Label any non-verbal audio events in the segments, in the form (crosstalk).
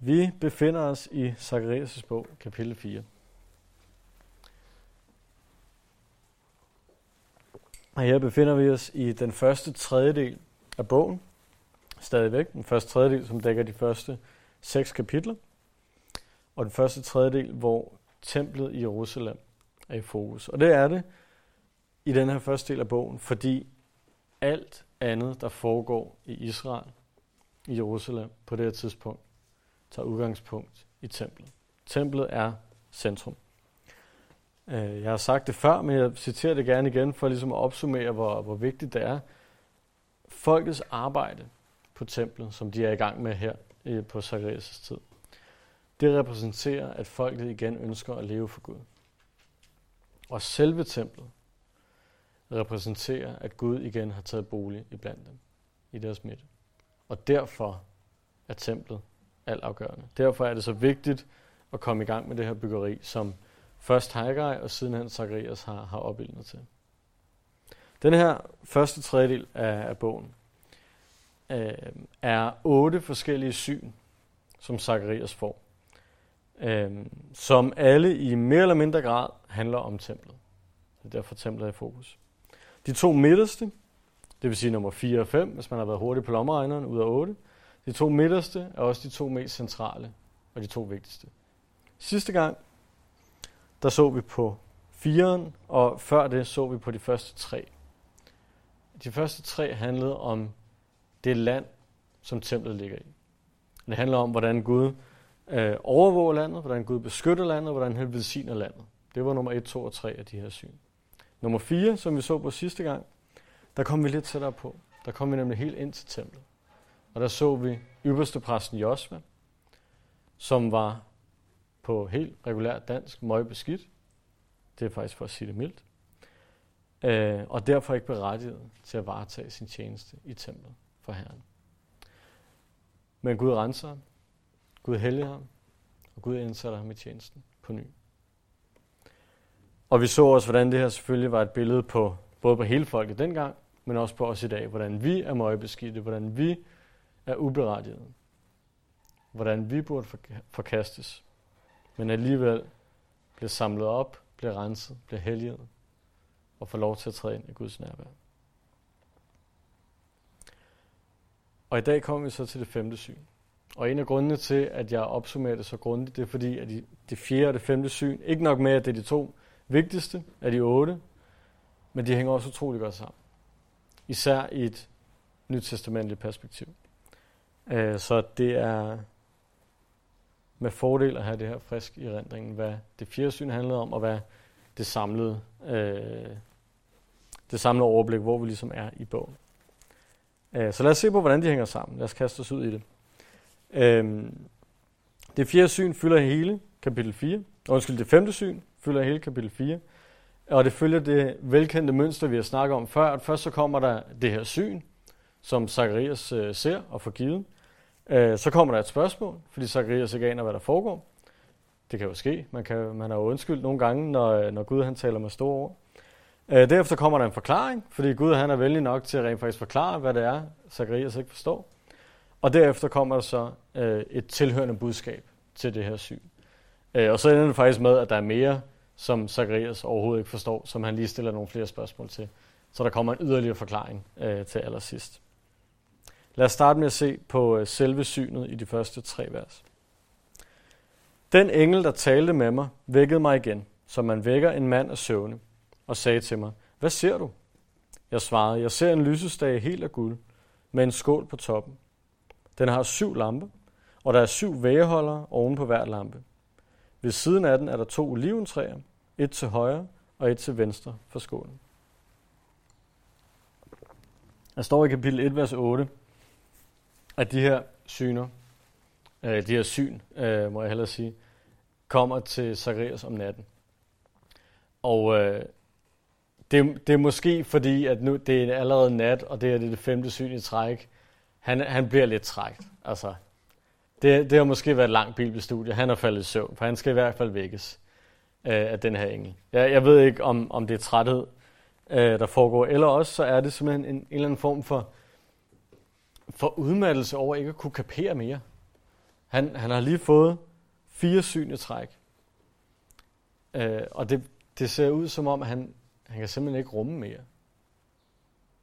Vi befinder os i Zacharias' bog, kapitel 4. Og her befinder vi os i den første tredjedel af bogen. Stadigvæk den første tredjedel, som dækker de første seks kapitler. Og den første tredjedel, hvor templet i Jerusalem er i fokus. Og det er det i den her første del af bogen, fordi alt andet, der foregår i Israel, i Jerusalem på det her tidspunkt, tager udgangspunkt i templet. Templet er centrum. Øh, jeg har sagt det før, men jeg citerer det gerne igen for ligesom at opsummere, hvor, hvor vigtigt det er. Folkets arbejde på templet, som de er i gang med her på Zacharias' tid, det repræsenterer, at folket igen ønsker at leve for Gud. Og selve templet repræsenterer, at Gud igen har taget bolig i blandt dem, i deres midte. Og derfor er templet altafgørende. Derfor er det så vigtigt at komme i gang med det her byggeri, som først Haggai og sidenhen Zacharias har, har opildnet til. Den her første tredjedel af, af bogen øh, er otte forskellige syn, som Zacharias får, øh, som alle i mere eller mindre grad handler om templet. Det er derfor templet er i fokus. De to midterste, det vil sige nummer 4 og 5, hvis man har været hurtig på lommeregneren, ud af 8, de to midterste er også de to mest centrale og de to vigtigste. Sidste gang, der så vi på firen, og før det så vi på de første tre. De første tre handlede om det land, som templet ligger i. Det handler om, hvordan Gud øh, overvåger landet, hvordan Gud beskytter landet, hvordan han velsigner landet. Det var nummer 1, 2 og 3 af de her syn. Nummer 4, som vi så på sidste gang, der kom vi lidt tættere på. Der kom vi nemlig helt ind til templet. Og der så vi ypperste præsten Josva, som var på helt regulær dansk møgbeskidt. Det er faktisk for at sige det mildt. Øh, og derfor ikke berettiget til at varetage sin tjeneste i templet for Herren. Men Gud renser ham, Gud helliger ham, og Gud indsætter ham i tjenesten på ny. Og vi så også, hvordan det her selvfølgelig var et billede på både på hele folket dengang, men også på os i dag, hvordan vi er møgbeskidte, hvordan vi er uberettiget. Hvordan vi burde forkastes, men alligevel bliver samlet op, bliver renset, bliver helliget og får lov til at træde ind i Guds nærvær. Og i dag kommer vi så til det femte syn. Og en af grundene til, at jeg opsummerer det så grundigt, det er fordi, at det fjerde og det femte syn, ikke nok med, at det er de to vigtigste af de otte, men de hænger også utrolig godt sammen. Især i et nyt testamentligt perspektiv. Øh, så det er med fordel at have det her frisk i erindringen, hvad det fjerde syn handlede om, og hvad det samlede, øh, det samlede overblik, hvor vi ligesom er i bogen. Øh, så lad os se på, hvordan de hænger sammen. Lad os kaste os ud i det. Øhm, det fjerde syn fylder hele kapitel 4. Undskyld, det femte syn fylder hele kapitel 4. Og det følger det velkendte mønster, vi har snakket om før. At først så kommer der det her syn, som Zacharias øh, ser og får givet. Øh, så kommer der et spørgsmål, fordi Zacharias ikke aner, hvad der foregår. Det kan jo ske. Man, kan, man er jo undskyldt nogle gange, når, når Gud han taler med store ord. Øh, derefter kommer der en forklaring, fordi Gud han er venlig nok til at rent faktisk forklare, hvad det er, Zacharias ikke forstår. Og derefter kommer der så øh, et tilhørende budskab til det her syn. Øh, og så ender det faktisk med, at der er mere, som Zacharias overhovedet ikke forstår, som han lige stiller nogle flere spørgsmål til. Så der kommer en yderligere forklaring øh, til allersidst. Lad os starte med at se på øh, selve synet i de første tre vers. Den engel, der talte med mig, vækkede mig igen, som man vækker en mand af søvne, og sagde til mig, hvad ser du? Jeg svarede, jeg ser en lysestage helt af guld, med en skål på toppen. Den har syv lamper, og der er syv vægeholdere oven på hver lampe. Ved siden af den er der to oliventræer, et til højre og et til venstre for skålen. Der står i kapitel 1, vers 8, at de her syner, øh, de her syn, øh, må jeg hellere sige, kommer til Zacharias om natten. Og øh, det, det er måske fordi, at nu det er allerede nat, og det er det, det femte syn i træk. Han, han bliver lidt trækt. Altså, det, det har måske været et langt bibelstudie. Han er faldet i søvn, for han skal i hvert fald vækkes øh, af den her engel. Jeg, jeg ved ikke, om, om det er træthed, øh, der foregår, eller også så er det simpelthen en, en eller anden form for for udmattelse over ikke at kunne kapere mere. Han, han har lige fået fire syn i træk. Øh, og det, det ser ud som om, at han, han kan simpelthen ikke rumme mere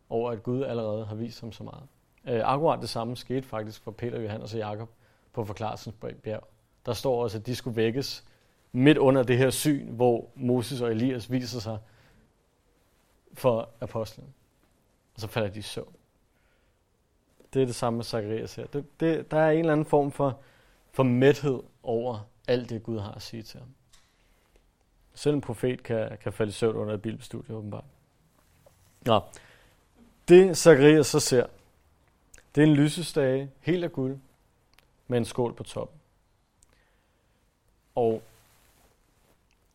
over, at Gud allerede har vist ham så meget. Øh, akkurat det samme skete faktisk for Peter, Johannes og Jakob på forklarelsens bjerg. Der står også, at de skulle vækkes midt under det her syn, hvor Moses og Elias viser sig for apostlen. Og så falder de i søvn. Det er det samme med Zacharias her. Det, det, der er en eller anden form for, for mæthed over alt det, Gud har at sige til ham. Selv en profet kan, kan falde i søvn under et bibelstudie, åbenbart. Nå, det Zacharias så ser, det er en lysestage, helt af guld, med en skål på toppen. Og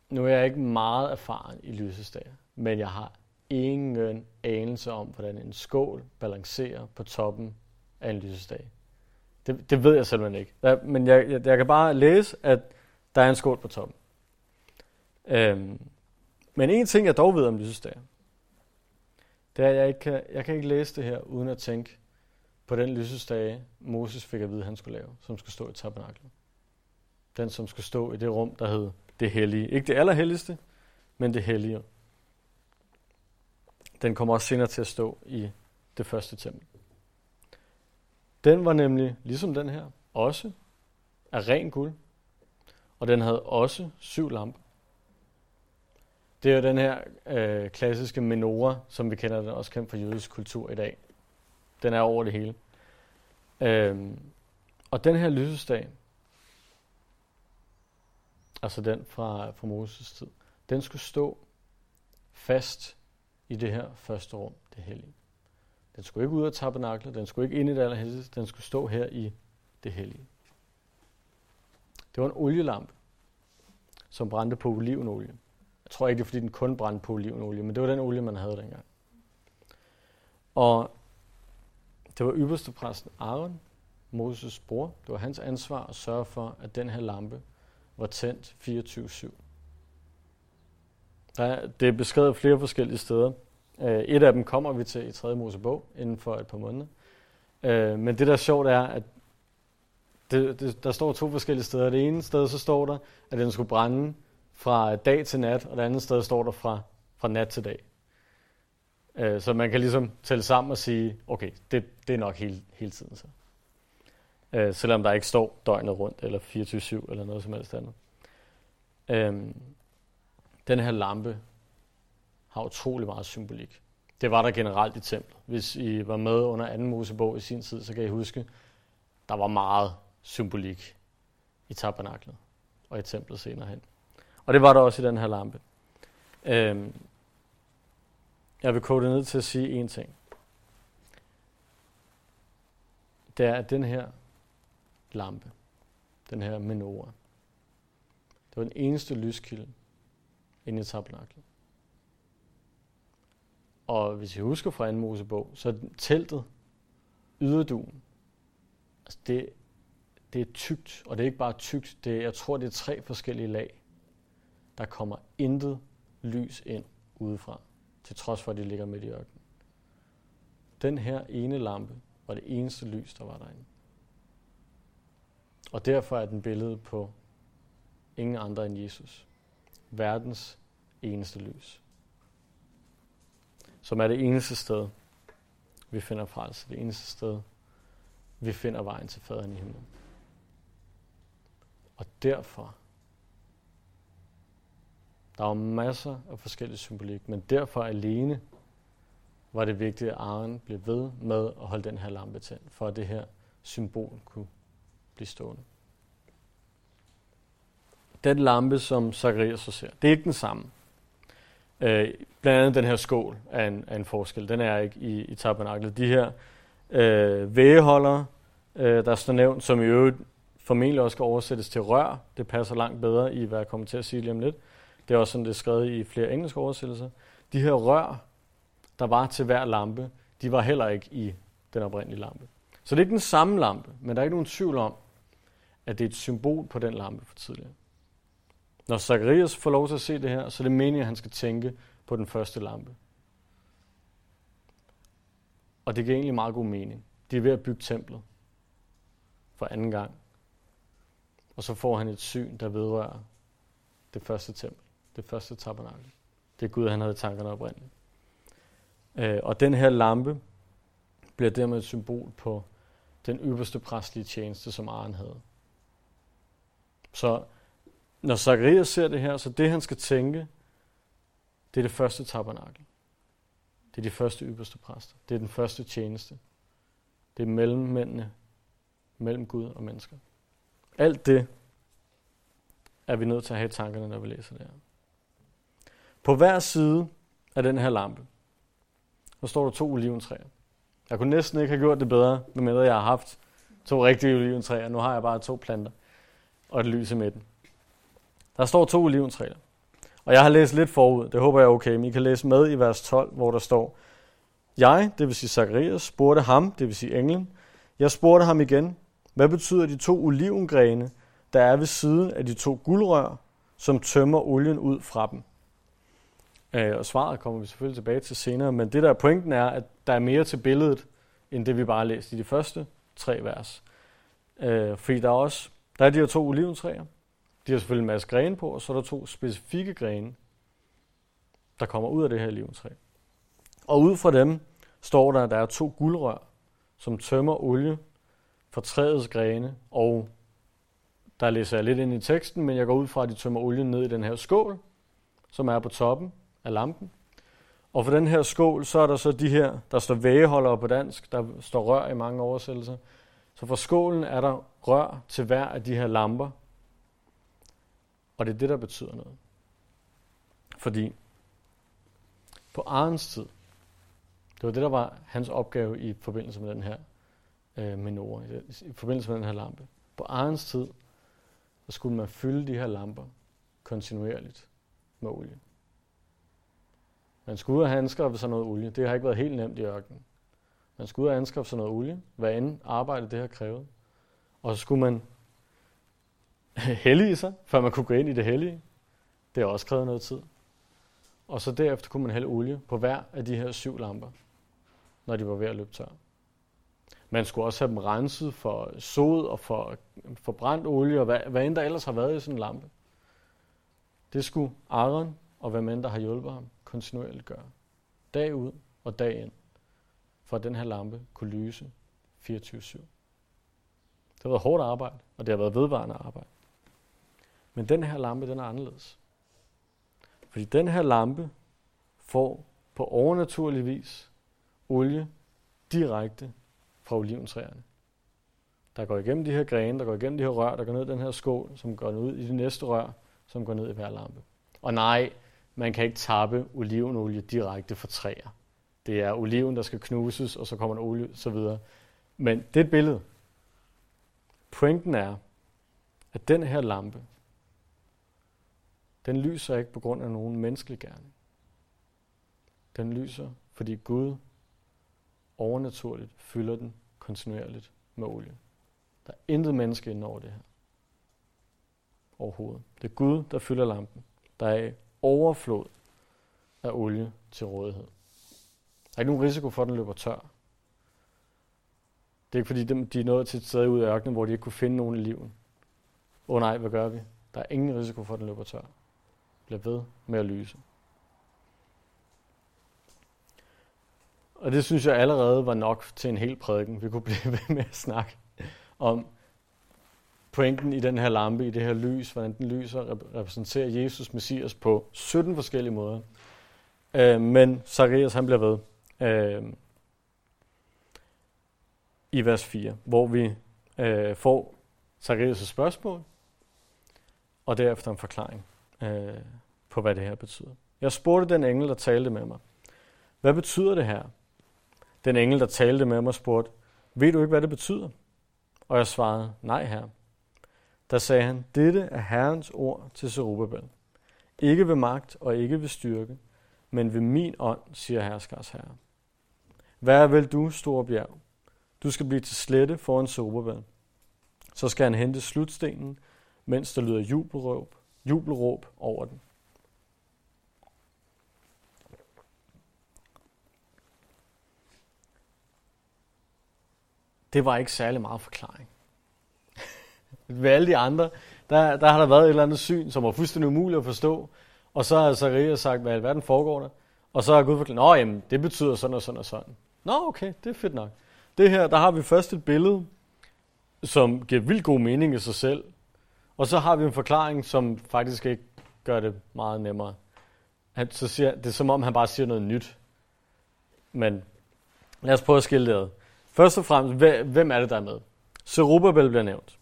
nu er jeg ikke meget erfaren i lysestager, men jeg har ingen anelse om, hvordan en skål balancerer på toppen af en lysestage. Det, det ved jeg simpelthen ikke. Der, men jeg, jeg, jeg kan bare læse, at der er en skål på toppen. Øhm, men en ting, jeg dog ved om lysestager, det er, at jeg ikke kan, jeg kan ikke læse det her, uden at tænke på den lysestage, Moses fik at vide, at han skulle lave, som skulle stå i tabernaklet. Den, som skulle stå i det rum, der hed det hellige. Ikke det allerhelligste, men det hellige. Den kommer også senere til at stå i det første tempel. Den var nemlig, ligesom den her, også af ren guld, og den havde også syv lamper. Det er jo den her øh, klassiske menorah, som vi kender den også kendt fra jødisk kultur i dag. Den er over det hele. Øhm, og den her lysesdag, altså den fra, fra Moses tid, den skulle stå fast i det her første rum, det hellige. Den skulle ikke ud af tabernaklet, den skulle ikke ind i det allerhelligste, den skulle stå her i det hellige. Det var en olielampe, som brændte på olivenolie. Jeg tror ikke, det er, fordi den kun brændte på olivenolie, men det var den olie, man havde dengang. Og det var ypperste præsten Aaron, Moses bror. Det var hans ansvar at sørge for, at den her lampe var tændt 24-7. Det er beskrevet flere forskellige steder. Øh, et af dem kommer vi til i 3. Mosebog inden for et par måneder. Øh, men det, der er sjovt, er, at det, det, der står to forskellige steder. Det ene sted, så står der, at den skulle brænde fra dag til nat, og det andet sted står der fra, fra nat til dag. Øh, så man kan ligesom tælle sammen og sige, okay, det, det er nok hele, hele tiden så. Øh, selvom der ikke står døgnet rundt, eller 24-7, eller noget som helst andet. Øh, den her lampe har utrolig meget symbolik. Det var der generelt i templet. Hvis I var med under 2. Mosebog i sin tid, så kan I huske, der var meget symbolik i tabernaklet og i templet senere hen. Og det var der også i den her lampe. Øhm, jeg vil kode ned til at sige én ting. Det er, at den her lampe, den her menorah, det var den eneste lyskilde inde i tabernaklet. Og hvis I husker fra anden Mosebog, så er teltet, yderduen, altså det, det er tykt, og det er ikke bare tykt, det er, jeg tror, det er tre forskellige lag. Der kommer intet lys ind udefra, til trods for, at de ligger midt i ørkenen. Den her ene lampe var det eneste lys, der var derinde. Og derfor er den billede på ingen andre end Jesus. Verdens eneste lys som er det eneste sted, vi finder frelse. Det eneste sted, vi finder vejen til faderen i himlen. Og derfor, der var masser af forskellige symbolik, men derfor alene var det vigtigt, at Aaron blev ved med at holde den her lampe tændt, for at det her symbol kunne blive stående. Den lampe, som Zacharias så ser, det er ikke den samme. Øh, blandt andet den her skål er en, er en forskel. Den er ikke i, i tabernaklet. De her øh, vægeholdere, øh, der står nævnt, som i øvrigt formentlig også skal oversættes til rør. Det passer langt bedre i, hvad jeg kommer til at sige lige om lidt. Det er også sådan, det er skrevet i flere engelske oversættelser. De her rør, der var til hver lampe, de var heller ikke i den oprindelige lampe. Så det er ikke den samme lampe, men der er ikke nogen tvivl om, at det er et symbol på den lampe for tidligere. Når Zacharias får lov til at se det her, så er det meningen, at han skal tænke på den første lampe. Og det giver egentlig meget god mening. De er ved at bygge templet for anden gang. Og så får han et syn, der vedrører det første tempel, det første tabernakel. Det er Gud, han havde i tankerne oprindeligt. Øh, og den her lampe bliver dermed et symbol på den øverste præstlige tjeneste, som Aaron havde. Så når Zacharias ser det her, så det han skal tænke, det er det første tabernakel. Det er de første ypperste præster. Det er den første tjeneste. Det er mellemmændene mellem Gud og mennesker. Alt det er vi nødt til at have i tankerne, når vi læser det her. På hver side af den her lampe, der står der to oliventræer. Jeg kunne næsten ikke have gjort det bedre, medmindre jeg har haft to rigtige oliventræer. Nu har jeg bare to planter og et lys i midten. Der står to oliventræer. Og jeg har læst lidt forud, det håber jeg er okay, men I kan læse med i vers 12, hvor der står, Jeg, det vil sige Zacharias, spurgte ham, det vil sige englen, jeg spurgte ham igen, hvad betyder de to olivengrene, der er ved siden af de to guldrør, som tømmer olien ud fra dem? Øh, og svaret kommer vi selvfølgelig tilbage til senere, men det der er pointen er, at der er mere til billedet, end det vi bare læste i de første tre vers. Øh, fordi der er også, der er de her to oliventræer, de har selvfølgelig en masse grene på, og så er der to specifikke grene, der kommer ud af det her oliventræ. Og ud fra dem står der, at der er to guldrør, som tømmer olie fra træets grene, og der læser jeg lidt ind i teksten, men jeg går ud fra, at de tømmer olien ned i den her skål, som er på toppen af lampen. Og for den her skål, så er der så de her, der står vægeholdere på dansk, der står rør i mange oversættelser. Så for skålen er der rør til hver af de her lamper, og det er det, der betyder noget. Fordi på Arens tid, det var det, der var hans opgave i forbindelse med den her øh, menor, i forbindelse med den her lampe. På Arens tid, så skulle man fylde de her lamper kontinuerligt med olie. Man skulle ud og anskaffe sig noget olie. Det har ikke været helt nemt i ørkenen. Man skulle ud og anskaffe sig noget olie, hvad end arbejde det har krævet. Og så skulle man (laughs) hellige sig, før man kunne gå ind i det hellige. Det har også krævet noget tid. Og så derefter kunne man hælde olie på hver af de her syv lamper, når de var ved at løbe tør. Man skulle også have dem renset for sod og for, for brændt olie, og hvad, hvad end der ellers har været i sådan en lampe. Det skulle Aaron og hvem end der har hjulpet ham kontinuerligt gøre. Dag ud og dag ind, for at den her lampe kunne lyse 24-7. Det har været hårdt arbejde, og det har været vedvarende arbejde. Men den her lampe, den er anderledes. Fordi den her lampe får på overnaturlig vis olie direkte fra oliventræerne. Der går igennem de her grene, der går igennem de her rør, der går ned i den her skål, som går ud i de næste rør, som går ned i hver lampe. Og nej, man kan ikke tappe olivenolie direkte fra træer. Det er oliven, der skal knuses, og så kommer der olie, så videre. Men det er et billede. Pointen er, at den her lampe, den lyser ikke på grund af nogen menneskelig gerning. Den lyser, fordi Gud overnaturligt fylder den kontinuerligt med olie. Der er intet menneske inden over det her. Overhovedet. Det er Gud, der fylder lampen. Der er overflod af olie til rådighed. Der er ikke nogen risiko for, at den løber tør. Det er ikke fordi, de er nået til et sted ud i ørkenen, hvor de ikke kunne finde nogen i livet. Åh oh nej, hvad gør vi? Der er ingen risiko for, at den løber tør bliver ved med at lyse. Og det synes jeg allerede var nok til en hel prædiken. Vi kunne (laughs) blive ved med at snakke om pointen i den her lampe, i det her lys, hvordan den lyser, repræsenterer Jesus Messias på 17 forskellige måder. Øh, men Zacharias han bliver ved øh, i vers 4, hvor vi øh, får Zacharias' spørgsmål, og derefter en forklaring øh, på, hvad det her betyder. Jeg spurgte den engel, der talte med mig, hvad betyder det her? Den engel, der talte med mig, spurgte, ved du ikke, hvad det betyder? Og jeg svarede, nej her. Der sagde han, dette er Herrens ord til Zerubbabel. Ikke ved magt og ikke ved styrke, men ved min ånd, siger herskers herre. Hvad vil du, store bjerg? Du skal blive til slette foran Zerubbabel. Så skal han hente slutstenen, mens der lyder jubelråb, jubelråb over den. Det var ikke særlig meget forklaring. (laughs) Ved alle de andre, der, der har der været et eller andet syn, som var fuldstændig umuligt at forstå. Og så har Zacharias sagt, hvad i alverden foregår der? Og så har Gud forklaret, nå jamen, det betyder sådan og sådan og sådan. Nå okay, det er fedt nok. Det her, der har vi først et billede, som giver vildt god mening i sig selv. Og så har vi en forklaring, som faktisk ikke gør det meget nemmere. Han, så siger, det er som om, han bare siger noget nyt. Men lad os prøve at skille det ad. Først og fremmest, hvem er det, der er med? Zerubbabel bliver nævnt.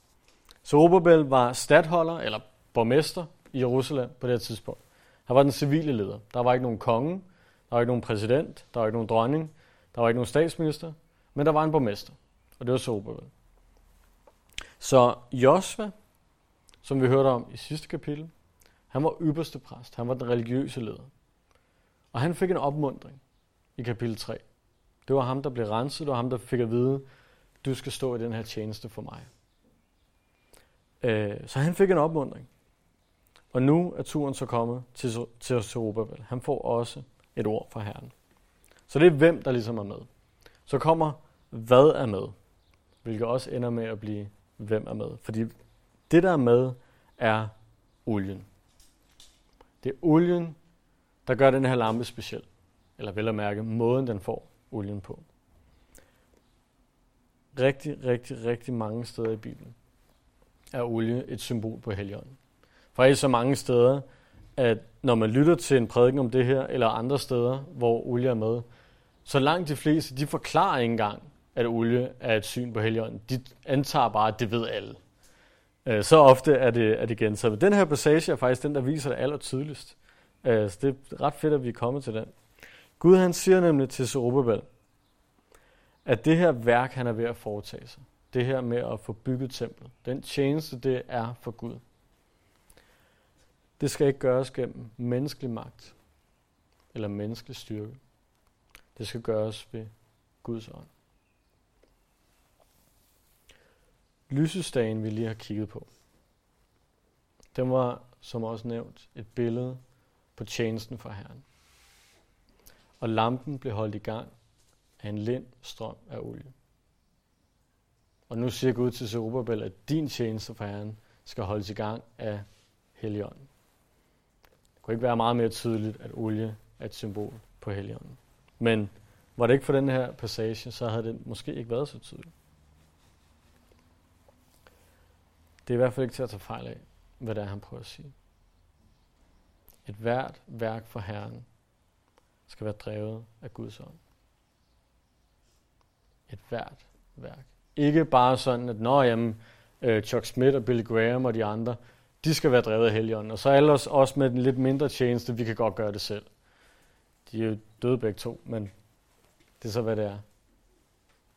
Zerubbabel var stadholder, eller borgmester i Jerusalem på det her tidspunkt. Han var den civile leder. Der var ikke nogen konge, der var ikke nogen præsident, der var ikke nogen dronning, der var ikke nogen statsminister, men der var en borgmester, og det var Zerubbabel. Så Josva, som vi hørte om i sidste kapitel, han var ypperste præst. Han var den religiøse leder. Og han fik en opmundring i kapitel 3. Det var ham, der blev renset. Det var ham, der fik at vide, du skal stå i den her tjeneste for mig. Øh, så han fik en opmundring. Og nu er turen så kommet til, til Zerubbabel. Han får også et ord fra Herren. Så det er hvem, der ligesom er med. Så kommer, hvad er med, hvilket også ender med at blive, hvem er med. Fordi det, der er med, er olien. Det er olien, der gør den her lampe speciel. Eller vel at mærke, måden den får olien på. Rigtig, rigtig, rigtig mange steder i Bibelen er olie et symbol på Helligånden. Faktisk så mange steder, at når man lytter til en prædiken om det her, eller andre steder, hvor olie er med, så langt de fleste, de forklarer ikke engang, at olie er et syn på Helligånden. De antager bare, at det ved alle. Øh, så ofte er det, er det gentaget. Den her passage er faktisk den, der viser det aller tydeligst. Øh, så det er ret fedt, at vi er kommet til den. Gud han siger nemlig til Zerubbabel, at det her værk, han er ved at foretage sig, det her med at få bygget templet, den tjeneste, det er for Gud. Det skal ikke gøres gennem menneskelig magt eller menneskelig styrke. Det skal gøres ved Guds ånd. Lysestagen, vi lige har kigget på, den var, som også nævnt, et billede på tjenesten for Herren. Og lampen blev holdt i gang af en lind strøm af olie. Og nu siger Gud til Zerubbabel, at din tjeneste for Herren skal holdes i gang af Helligånden. Det kunne ikke være meget mere tydeligt, at olie er et symbol på Helligånden. Men var det ikke for den her passage, så havde det måske ikke været så tydeligt. Det er i hvert fald ikke til at tage fejl af, hvad det er, han prøver at sige. Et hvert værk for Herren skal være drevet af Guds ånd. Et hvert værk. Ikke bare sådan, at når jamen, uh, Chuck Smith og Billy Graham og de andre, de skal være drevet af Helligånden. Og så ellers os, også med den lidt mindre tjeneste, vi kan godt gøre det selv. De er jo døde begge to, men det er så, hvad det er.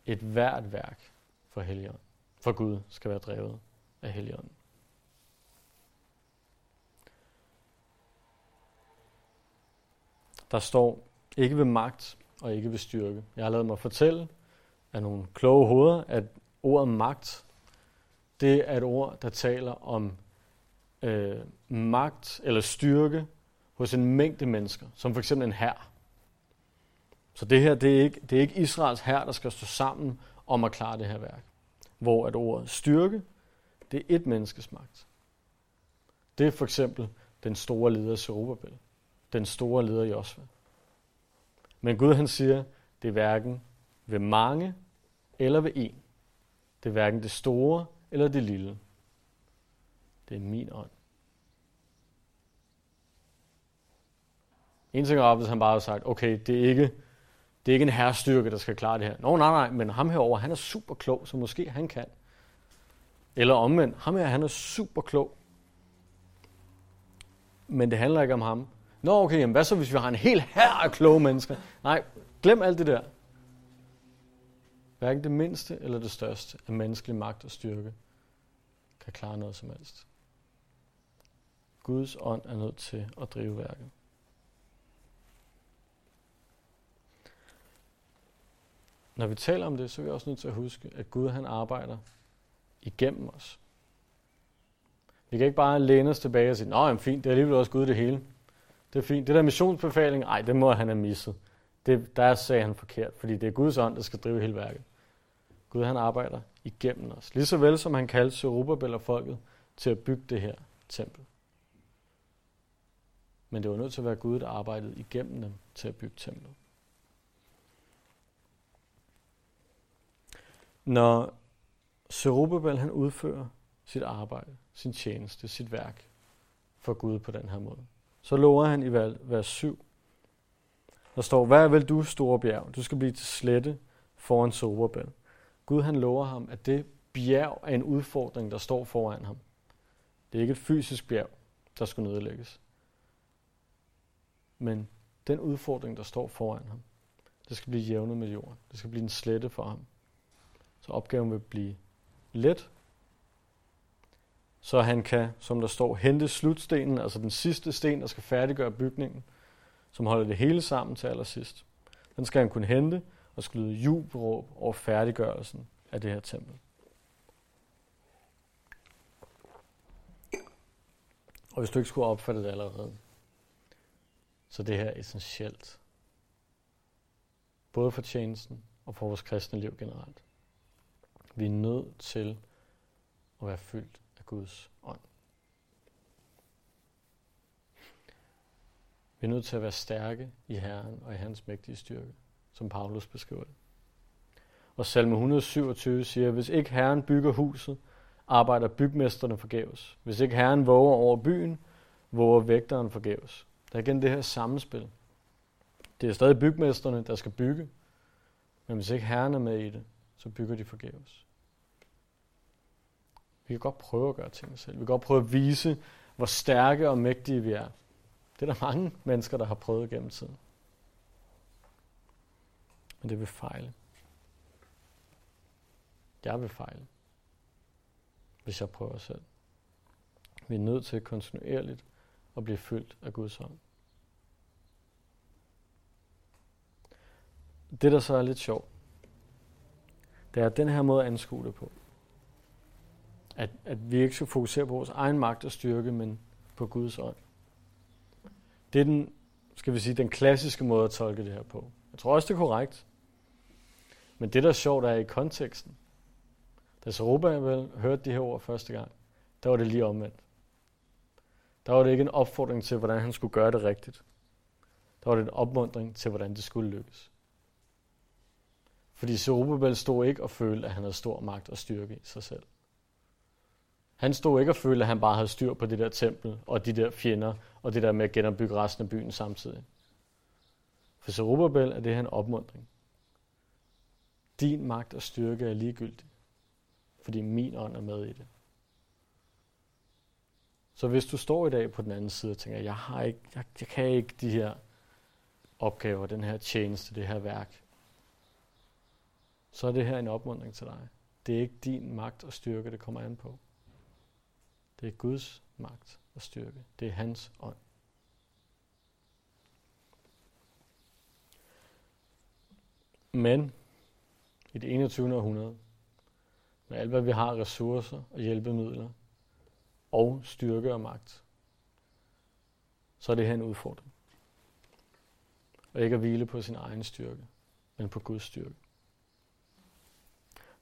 Et hvert værk for Helligånden, for Gud, skal være drevet af Helligånden. Der står ikke ved magt og ikke ved styrke. Jeg har lavet mig fortælle af nogle kloge hoveder, at ordet magt, det er et ord, der taler om øh, magt eller styrke hos en mængde mennesker, som for eksempel en hær. Så det her, det er ikke, det er ikke Israels hær, der skal stå sammen om at klare det her værk. Hvor at ordet styrke, det er et menneskes magt. Det er for eksempel den store leder Zerubbabel, den store leder Josva. Men Gud han siger, det er hverken ved mange eller ved en. Det er hverken det store eller det lille. Det er min ånd. En ting er, hvis han bare har sagt, okay, det er ikke, det er ikke en herrestyrke, der skal klare det her. Nå, nej, nej, men ham herover, han er super klog, så måske han kan. Eller omvendt, ham her, han er super klog. Men det handler ikke om ham. Nå, okay, jamen hvad så, hvis vi har en hel her af kloge mennesker? Nej, glem alt det der. Hverken det mindste eller det største af menneskelig magt og styrke kan klare noget som helst. Guds ånd er nødt til at drive værket. Når vi taler om det, så er vi også nødt til at huske, at Gud han arbejder igennem os. Vi kan ikke bare læne os tilbage og sige, nå, fint, det er alligevel også Gud det hele. Det er fint. Det der missionsbefaling, nej, det må han have misset. Det, der sagde han forkert, fordi det er Guds ånd, der skal drive hele værket. Gud han arbejder igennem os. Lige så vel som han kaldte Zerubbabel og folket til at bygge det her tempel. Men det var nødt til at være Gud, der arbejdede igennem dem til at bygge templet. Når Zerubbabel han udfører sit arbejde, sin tjeneste, sit værk for Gud på den her måde, så lover han i vers 7, der står, hvad vil du, store bjerg? Du skal blive til slette foran Soberbæl. Gud han lover ham, at det bjerg er en udfordring, der står foran ham. Det er ikke et fysisk bjerg, der skal nedlægges. Men den udfordring, der står foran ham, det skal blive jævnet med jorden. Det skal blive en slette for ham. Så opgaven vil blive let, så han kan, som der står, hente slutstenen, altså den sidste sten, der skal færdiggøre bygningen, som holder det hele sammen til allersidst. Den skal han kunne hente og skyde jubelråb over færdiggørelsen af det her tempel. Og hvis du ikke skulle opfatte det allerede, så det her er essentielt. Både for tjenesten og for vores kristne liv generelt. Vi er nødt til at være fyldt Guds ånd. Vi er nødt til at være stærke i Herren og i hans mægtige styrke, som Paulus beskriver det. Og salme 127 siger, hvis ikke Herren bygger huset, arbejder bygmesterne forgæves. Hvis ikke Herren våger over byen, våger vægteren forgæves. Der er igen det her samspil. Det er stadig bygmesterne, der skal bygge, men hvis ikke Herren er med i det, så bygger de forgæves. Vi kan godt prøve at gøre ting selv. Vi kan godt prøve at vise, hvor stærke og mægtige vi er. Det er der mange mennesker, der har prøvet gennem tiden. Men det vil fejle. Jeg vil fejle, hvis jeg prøver selv. Vi er nødt til kontinuerligt at blive fyldt af Guds ånd. Det, der så er lidt sjovt, det er at den her måde at anskue det på. At, at vi ikke skal fokusere på vores egen magt og styrke, men på Guds ånd. Det er den, skal vi sige, den klassiske måde at tolke det her på. Jeg tror også, det er korrekt. Men det, der er sjovt, er i konteksten. Da Zerubbabel hørte de her ord første gang, der var det lige omvendt. Der var det ikke en opfordring til, hvordan han skulle gøre det rigtigt. Der var det en opmundring til, hvordan det skulle lykkes. Fordi Zerubbabel stod ikke og følte, at han havde stor magt og styrke i sig selv. Han stod ikke og følte, at han bare havde styr på det der tempel og de der fjender og det der med at genopbygge resten af byen samtidig. For Zerubbabel er det her en opmundring. Din magt og styrke er ligegyldig, fordi min ånd er med i det. Så hvis du står i dag på den anden side og tænker, jeg, har ikke, jeg, jeg kan ikke de her opgaver, den her tjeneste, det her værk, så er det her en opmuntring til dig. Det er ikke din magt og styrke, det kommer an på. Det er Guds magt og styrke. Det er hans ånd. Men i det 21. århundrede, med alt hvad vi har ressourcer og hjælpemidler, og styrke og magt, så er det her en udfordring. Og ikke at hvile på sin egen styrke, men på Guds styrke.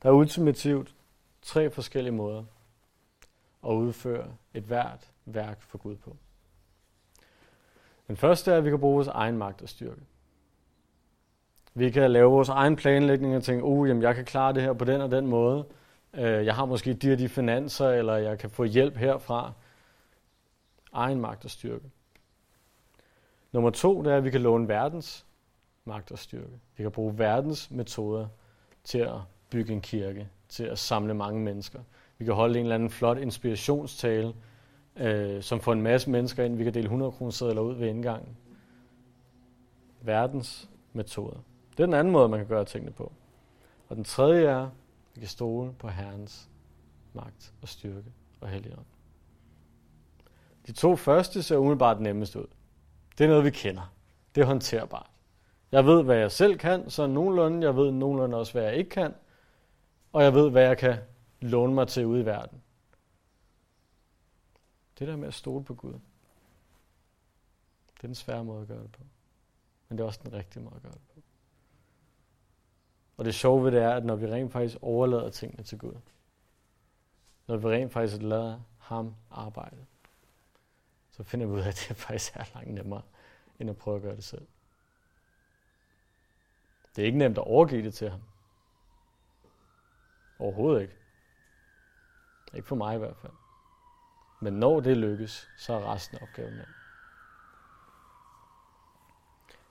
Der er ultimativt tre forskellige måder at udføre et hvert værk for Gud på. Den første er, at vi kan bruge vores egen magt og styrke. Vi kan lave vores egen planlægning og tænke, oh, jamen, jeg kan klare det her på den og den måde. Øh, jeg har måske de og de finanser, eller jeg kan få hjælp herfra. Egen magt og styrke. Nummer to, det er, at vi kan låne verdens magt og styrke. Vi kan bruge verdens metoder til at bygge en kirke, til at samle mange mennesker. Vi kan holde en eller anden flot inspirationstale, øh, som får en masse mennesker ind. Vi kan dele 100 kroner sædler ud ved indgangen. Verdens metoder. Det er den anden måde, man kan gøre tingene på. Og den tredje er, at vi kan stole på Herrens magt og styrke og helligånd. De to første ser umiddelbart nemmest ud. Det er noget, vi kender. Det er håndterbart. Jeg ved, hvad jeg selv kan, så nogenlunde. Jeg ved nogenlunde også, hvad jeg ikke kan. Og jeg ved, hvad jeg kan låne mig til ude i verden. Det der med at stole på Gud, det er den svære måde at gøre det på. Men det er også den rigtige måde at gøre det på. Og det sjove ved det er, at når vi rent faktisk overlader tingene til Gud, når vi rent faktisk lader ham arbejde, så finder vi ud af, at det faktisk er langt nemmere, end at prøve at gøre det selv. Det er ikke nemt at overgive det til ham. Overhovedet ikke. Ikke for mig i hvert fald. Men når det lykkes, så er resten af opgaven nem.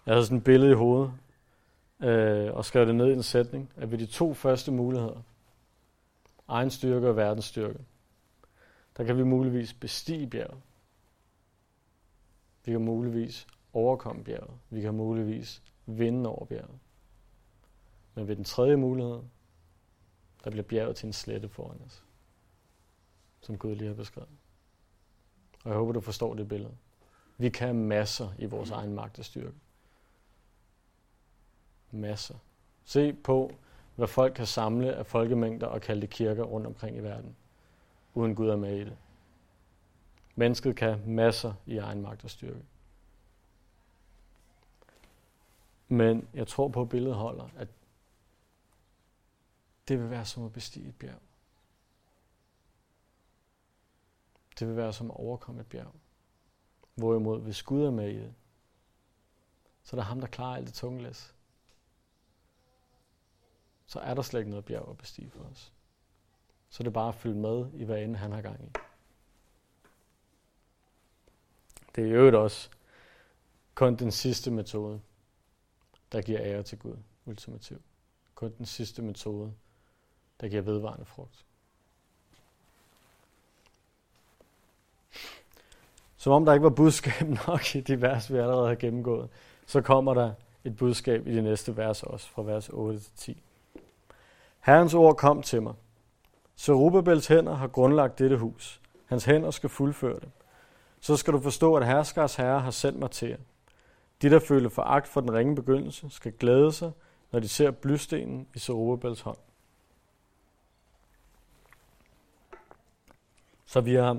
Jeg havde sådan et billede i hovedet, øh, og skrev det ned i en sætning, at ved de to første muligheder, egen styrke og verdens styrke, der kan vi muligvis bestige bjerget. Vi kan muligvis overkomme bjerget. Vi kan muligvis vinde over bjerget. Men ved den tredje mulighed, der bliver bjerget til en slette foran os. Som Gud lige har beskrevet. Og jeg håber, du forstår det billede. Vi kan masser i vores egen magt og styrke. Masser. Se på, hvad folk kan samle af folkemængder og kalde det kirker rundt omkring i verden, uden Gud er med i det. Mennesket kan masser i egen magt og styrke. Men jeg tror på, at billedet holder, at det vil være som at bestige et bjerg. Det vil være som at overkomme et bjerg. Hvorimod, hvis Gud er med i det, så er der ham, der klarer alt det tunge læs. Så er der slet ikke noget bjerg at bestige for os. Så det er bare at følge med i, hvad end han har gang i. Det er jo også kun den sidste metode, der giver ære til Gud, ultimativt. Kun den sidste metode, der giver vedvarende frugt. Som om der ikke var budskab (laughs) nok i de vers, vi allerede har gennemgået, så kommer der et budskab i de næste vers også, fra vers 8 til 10. Herrens ord kom til mig. Rubabels hænder har grundlagt dette hus. Hans hænder skal fuldføre det. Så skal du forstå, at herskers herre har sendt mig til jer. De, der føler foragt for den ringe begyndelse, skal glæde sig, når de ser blystenen i Zerubabels hånd. Så vi har,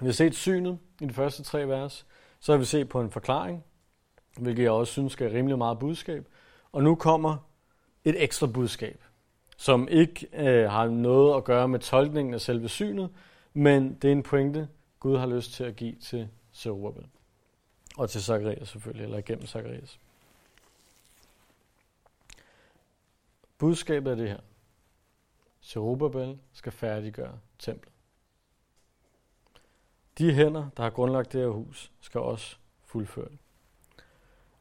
vi har set synet i de første tre vers. Så har vi set på en forklaring, hvilket jeg også synes skal rimelig meget budskab. Og nu kommer et ekstra budskab, som ikke øh, har noget at gøre med tolkningen af selve synet, men det er en pointe, Gud har lyst til at give til Zerubbabel. Og til Zacharias selvfølgelig, eller gennem Zacharias. Budskabet er det her. Zerubbabel skal færdiggøre templet. De hænder, der har grundlagt det her hus, skal også fuldføre det.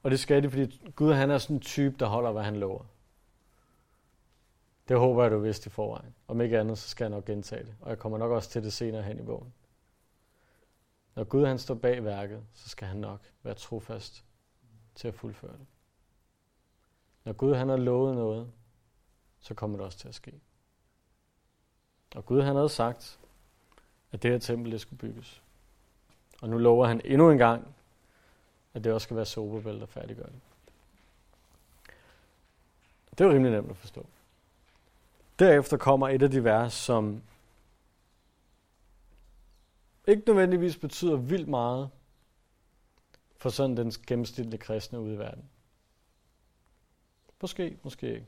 Og det skal de, fordi Gud han er sådan en type, der holder, hvad han lover. Det håber jeg, du vidste i forvejen. Om ikke andet, så skal jeg nok gentage det. Og jeg kommer nok også til det senere hen i bogen. Når Gud han står bag værket, så skal han nok være trofast til at fuldføre det. Når Gud han har lovet noget, så kommer det også til at ske. Og Gud han havde sagt, at det her tempel det skulle bygges. Og nu lover han endnu en gang, at det også skal være Sobervel, der færdiggør det. Det er jo rimelig nemt at forstå. Derefter kommer et af de vers, som ikke nødvendigvis betyder vildt meget for sådan den gennemsnitlige kristne ude i verden. Måske, måske ikke.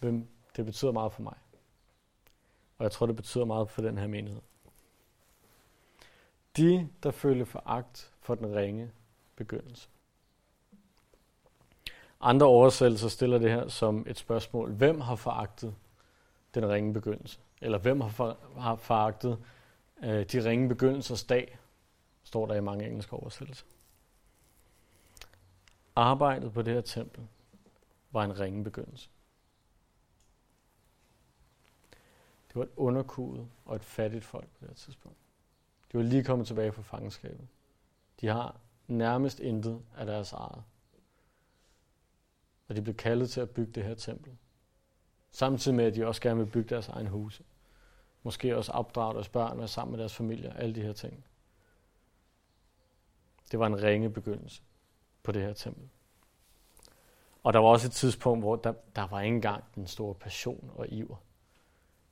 Men det betyder meget for mig. Og jeg tror, det betyder meget for den her menighed. De, der føler foragt for den ringe begyndelse. Andre oversættelser stiller det her som et spørgsmål. Hvem har foragtet den ringe begyndelse? Eller hvem har, for, har foragtet øh, de ringe begyndelsers dag? Står der i mange engelske oversættelser. Arbejdet på det her tempel var en ringe begyndelse. Det var et underkudet og et fattigt folk på det her tidspunkt. De var lige kommet tilbage fra fangenskabet. De har nærmest intet af deres eget. Og de blev kaldet til at bygge det her tempel. Samtidig med, at de også gerne vil bygge deres egen huse. Måske også opdrage deres børn, være sammen med deres familie, alle de her ting. Det var en ringe begyndelse på det her tempel. Og der var også et tidspunkt, hvor der, der var ikke engang den store passion og iver.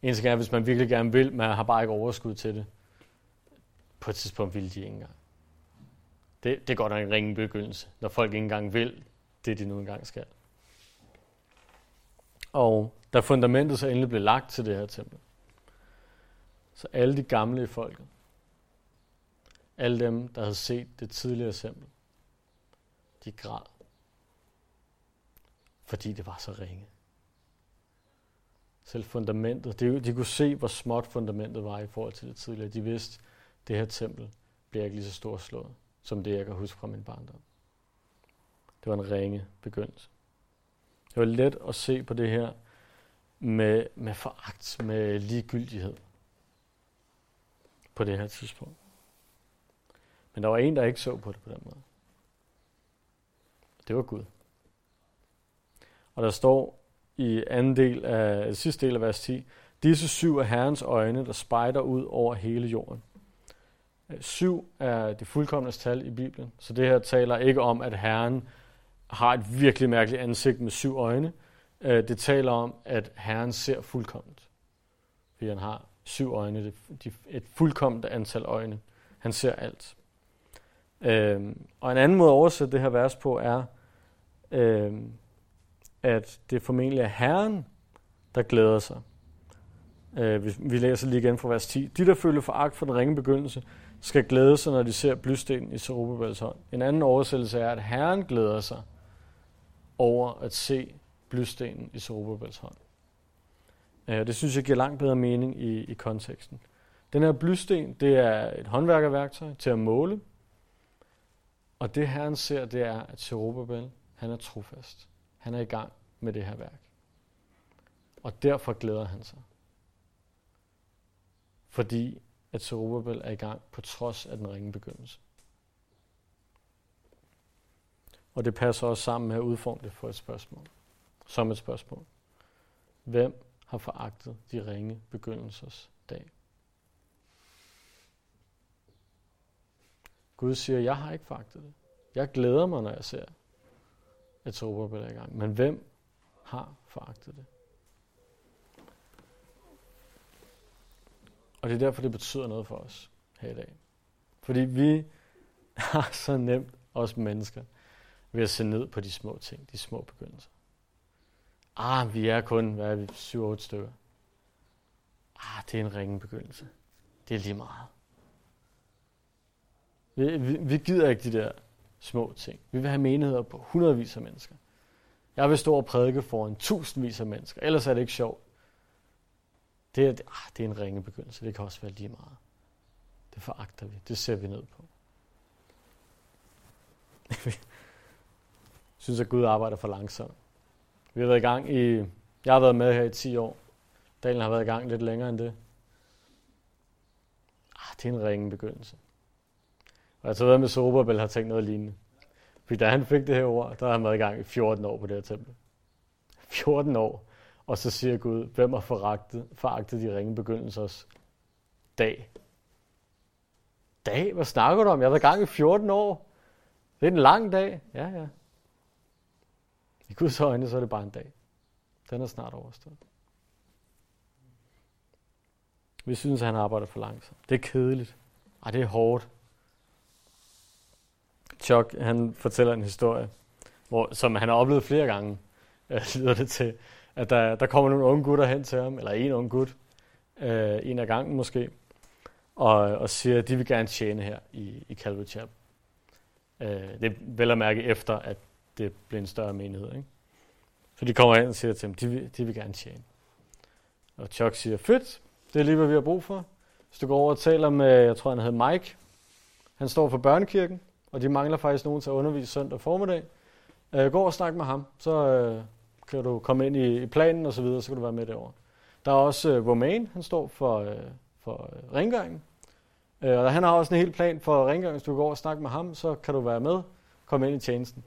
En ting er, hvis man virkelig gerne vil, men har bare ikke overskud til det. På et tidspunkt ville de ikke engang. Det, det går nok en ringe begyndelse, når folk ikke engang vil det, de nu engang skal. Og da fundamentet så endelig blev lagt til det her tempel, så alle de gamle i folket, alle dem, der havde set det tidligere tempel, de græd, fordi det var så ringe. Selv fundamentet, de, de kunne se, hvor småt fundamentet var i forhold til det tidligere. De vidste, det her tempel bliver ikke lige så stort slået, som det, jeg kan huske fra min barndom. Det var en ringe begyndelse. Det var let at se på det her med, med foragt, med ligegyldighed på det her tidspunkt. Men der var en, der ikke så på det på den måde. Det var Gud. Og der står i anden del af, sidste del af vers 10, Disse syv er Herrens øjne, der spejder ud over hele jorden. Syv er det fuldkommende tal i Bibelen, så det her taler ikke om, at Herren har et virkelig mærkeligt ansigt med syv øjne. Øh, det taler om, at Herren ser fuldkomment. Fordi han har syv øjne, et fuldkomment antal øjne. Han ser alt. Øhm, og en anden måde at oversætte det her vers på er, øhm, at det formentlig er Herren, der glæder sig. Øh, vi læser lige igen fra vers 10. De, der føler foragt for den ringe begyndelse, skal glæde sig, når de ser blystenen i Zerubbabels hånd. En anden oversættelse er, at Herren glæder sig over at se blystenen i Zerubbabels hånd. Øh, det synes jeg giver langt bedre mening i, i konteksten. Den her blysten, det er et håndværkerværktøj til at måle. Og det Herren ser, det er, at Zerubbabel, han er trofast. Han er i gang med det her værk. Og derfor glæder han sig. Fordi at Zerubbabel er i gang på trods af den ringe begyndelse. Og det passer også sammen med at udforme det for et spørgsmål. Som et spørgsmål. Hvem har foragtet de ringe begyndelsers dag? Gud siger, jeg har ikke foragtet det. Jeg glæder mig, når jeg ser, at Zerubbabel er i gang. Men hvem har foragtet det? Og det er derfor, det betyder noget for os her i dag. Fordi vi (laughs) har så nemt, os mennesker, ved at se ned på de små ting, de små begyndelser. Ah, vi er kun, hvad er vi, 7-8 stykker. Ah, det er en ringe begyndelse. Det er lige meget. Vi, vi, vi gider ikke de der små ting. Vi vil have menigheder på hundredvis af mennesker. Jeg vil stå og prædike for en tusindvis af mennesker. Ellers er det ikke sjovt. Det er, ah, det er en ringe begyndelse. Det kan også være lige meget. Det foragter vi. Det ser vi ned på. Jeg (laughs) synes, at Gud arbejder for langsomt. Vi har været i gang i... Jeg har været med her i 10 år. Dalen har været i gang lidt længere end det. Ah, det er en ringe begyndelse. Og jeg tror, at med Soberbel har tænkt noget lignende. Fordi da han fik det her ord, der har han været i gang i 14 år på det her tempel. 14 år. Og så siger Gud, hvem har foragtet, foragtet de ringe begyndelsers dag? Dag? Hvad snakker du om? Jeg har været i gang i 14 år. Det er en lang dag. Ja, ja. I Guds øjne, så er det bare en dag. Den er snart overstået. Vi synes, at han arbejder for langsomt. Det er kedeligt. Ej, det er hårdt. Chuck, han fortæller en historie, hvor, som han har oplevet flere gange, (laughs) lyder det til, at der, der kommer nogle unge gutter hen til ham, eller en ung gut, øh, en af gangen måske, og, og siger, at de vil gerne tjene her i, i Calvary Chapel. Øh, det er vel at mærke efter, at det bliver en større menighed. Ikke? Så de kommer hen og siger til dem, de vil, de vil gerne tjene. Og Chuck siger, fedt, det er lige, hvad vi har brug for. Hvis du går over og taler med, jeg tror han hedder Mike, han står for børnekirken, og de mangler faktisk nogen til at undervise søndag formiddag. Øh, gå og snak med ham, så øh, kan du komme ind i, i planen og så videre, så kan du være med derovre. Der er også øh, Romain, han står for, øh, for øh, rengøringen. Øh, og han har også en hel plan for rengøring. Hvis du går og snakker med ham, så kan du være med, komme ind i tjenesten.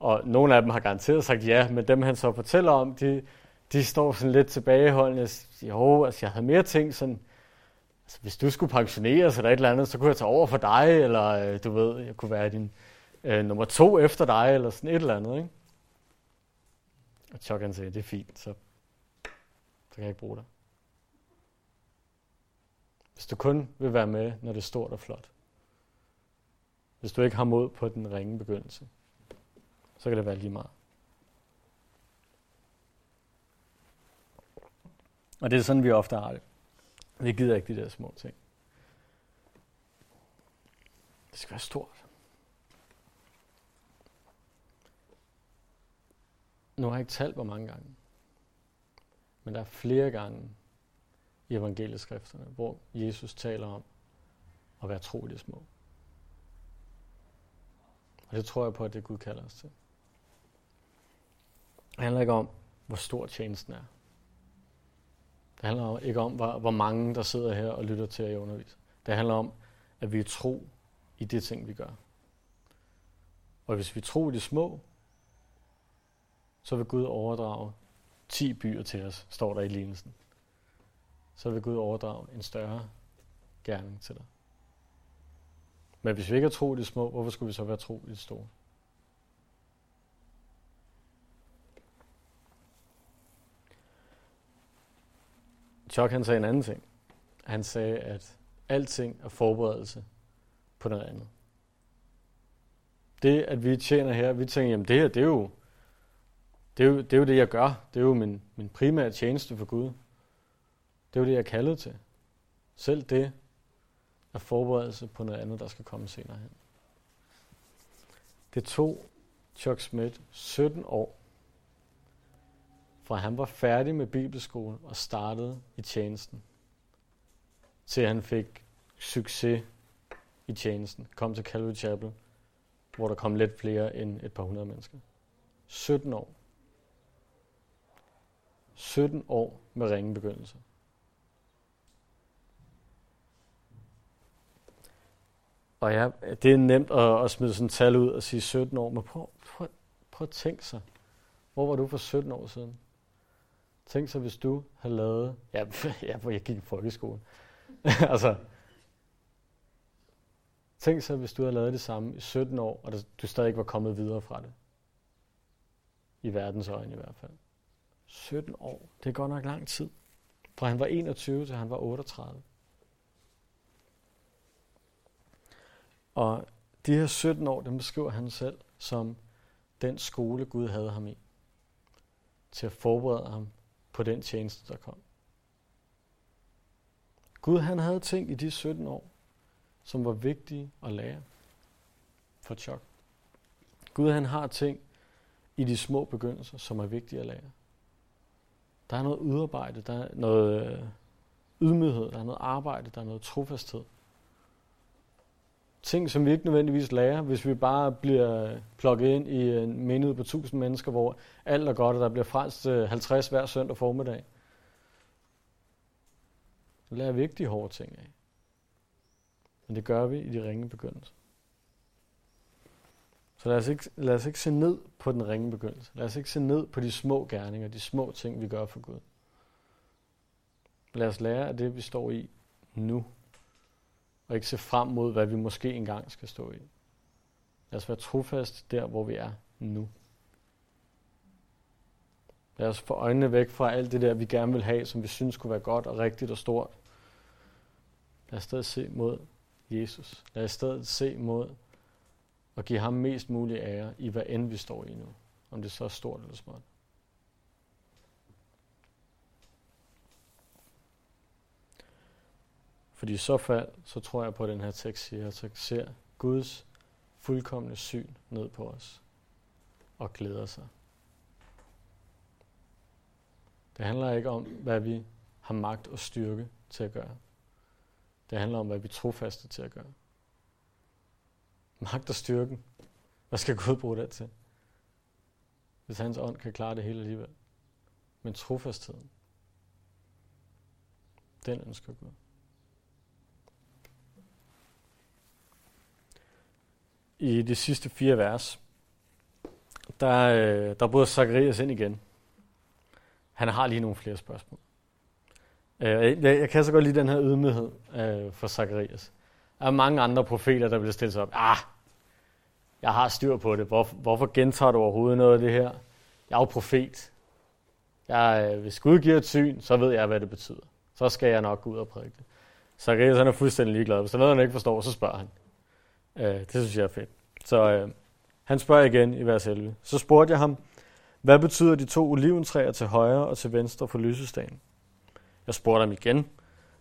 Og nogle af dem har garanteret sagt ja, men dem han så fortæller om, de, de står sådan lidt tilbageholdende. Jo, altså jeg havde mere ting sådan, altså hvis du skulle pensioneres eller et eller andet, så kunne jeg tage over for dig, eller øh, du ved, jeg kunne være din øh, nummer to efter dig, eller sådan et eller andet, ikke? Og Chokan sagde, det er fint, så, så kan jeg ikke bruge dig. Hvis du kun vil være med, når det er stort og flot. Hvis du ikke har mod på den ringe begyndelse, så kan det være lige meget. Og det er sådan, vi ofte har det. Vi gider ikke de der små ting. Det skal være stort. Nu har jeg ikke talt, hvor mange gange. Men der er flere gange i evangelieskrifterne, hvor Jesus taler om at være tro i det små. Og det tror jeg på, at det Gud kalder os til. Det handler ikke om, hvor stor tjenesten er. Det handler ikke om, hvor, hvor mange der sidder her og lytter til at undervise. Det handler om, at vi er tro i det ting, vi gør. Og hvis vi tror i det små, så vil Gud overdrage 10 byer til os, står der i lignelsen. Så vil Gud overdrage en større gerning til dig. Men hvis vi ikke er tro i det små, hvorfor skulle vi så være tro i det store? Chuck han sagde en anden ting. Han sagde, at alting er forberedelse på noget andet. Det, at vi tjener her, vi tænker, jamen det her, det er jo det, er jo, det, er jo det jeg gør. Det er jo min, min primære tjeneste for Gud. Det er jo det, jeg er kaldet til. Selv det er forberedelse på noget andet, der skal komme senere hen. Det tog Chuck Smith 17 år, fra han var færdig med bibelskolen og startede i tjenesten, til han fik succes i tjenesten, kom til Calvary Chapel, hvor der kom lidt flere end et par hundrede mennesker. 17 år. 17 år med ringe begyndelse. Og ja, det er nemt at, at smide sådan et tal ud og sige 17 år, men prøv, prøv, prøv at tænke sig. Hvor var du for 17 år siden? Tænk så, hvis du havde lavet... Ja, (laughs) ja hvor jeg gik i folkeskolen. (laughs) altså, tænk så, hvis du havde lavet det samme i 17 år, og du stadig ikke var kommet videre fra det. I verdens øjne i hvert fald. 17 år. Det er godt nok lang tid. Fra han var 21 til han var 38. Og de her 17 år, dem beskriver han selv som den skole, Gud havde ham i. Til at forberede ham på den tjeneste, der kom. Gud han havde ting i de 17 år, som var vigtige at lære for Chuck. Gud han har ting i de små begyndelser, som er vigtige at lære. Der er noget udarbejde, der er noget øh, ydmyghed, der er noget arbejde, der er noget trofasthed. Ting, som vi ikke nødvendigvis lærer, hvis vi bare bliver plukket ind i en menighed på tusind mennesker, hvor alt er godt, og der bliver frelst øh, 50 hver søndag formiddag. Så lærer vi ikke de hårde ting af. Men det gør vi i de ringe begyndelser. Så lad os, ikke, lad os ikke se ned på den ringe begyndelse. Lad os ikke se ned på de små gerninger, de små ting, vi gør for Gud. Lad os lære af det, vi står i nu, og ikke se frem mod, hvad vi måske engang skal stå i. Lad os være trofast der, hvor vi er nu. Lad os få øjnene væk fra alt det der, vi gerne vil have, som vi synes kunne være godt og rigtigt og stort. Lad os stadig se mod Jesus. Lad os stadig se mod og give ham mest mulig ære i hvad end vi står i nu. Om det så er stort eller småt. Fordi i så fald, så tror jeg på, at den her tekst siger, at så ser Guds fuldkommende syn ned på os og glæder sig. Det handler ikke om, hvad vi har magt og styrke til at gøre. Det handler om, hvad vi er trofaste til at gøre. Magt og styrken. Hvad skal Gud bruge det til? Hvis hans ånd kan klare det hele alligevel. Men trofastheden, den ønsker Gud. I de sidste fire vers, der, øh, der bryder Zacharias ind igen. Han har lige nogle flere spørgsmål. Øh, jeg, jeg kan så godt lide den her ydmyghed øh, for Zacharias. Der er mange andre profeter, der bliver stillet sig op. Ah, jeg har styr på det. Hvor, hvorfor gentager du overhovedet noget af det her? Jeg er jo profet. Jeg, øh, hvis Gud giver et syn, så ved jeg, hvad det betyder. Så skal jeg nok gå ud og prædike det. Zacharias han er fuldstændig ligeglad. Hvis der er noget, han ikke forstår, så spørger han. Øh, det synes jeg er fedt. Så øh, han spørger igen i vers 11. Så spurgte jeg ham, hvad betyder de to oliventræer til højre og til venstre for lysestagen? Jeg spurgte ham igen,